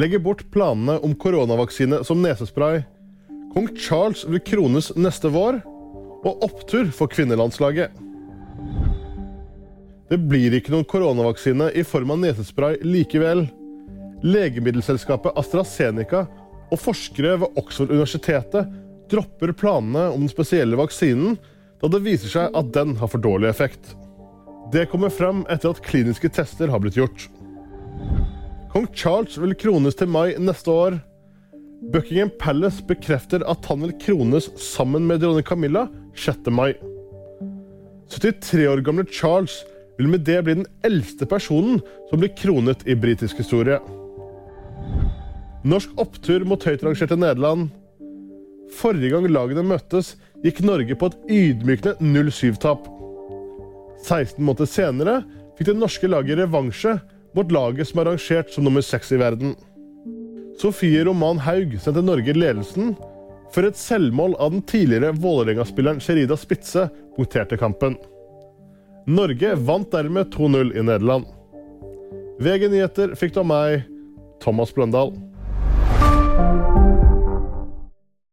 legger bort planene om koronavaksine som nesespray. Kong Charles vil krones neste vår. Og opptur for kvinnelandslaget. Det blir ikke noen koronavaksine i form av nesespray likevel. Legemiddelselskapet AstraZeneca og forskere ved Oxford-universitetet dropper planene om den spesielle vaksinen, da det viser seg at den har for dårlig effekt. Det kommer frem etter at kliniske tester har blitt gjort. Kong Charles vil krones til mai neste år. Buckingham Palace bekrefter at han vil krones sammen med dronning Camilla 6. mai. 73 år gamle Charles vil med det bli den eldste personen som blir kronet i britisk historie. Norsk opptur mot høyt rangerte Nederland. Forrige gang lagene møttes, gikk Norge på et ydmykende 0-7-tap. 16 måneder senere fikk det norske laget revansje mot laget som er rangert som nummer seks i verden. Sofie Roman Haug sendte Norge ledelsen før et selvmål av den tidligere Vålerenga-spilleren Sherida Spitze punkterte kampen. Norge vant dermed 2-0 i Nederland. VG Nyheter fikk du av meg, Thomas Bløndal.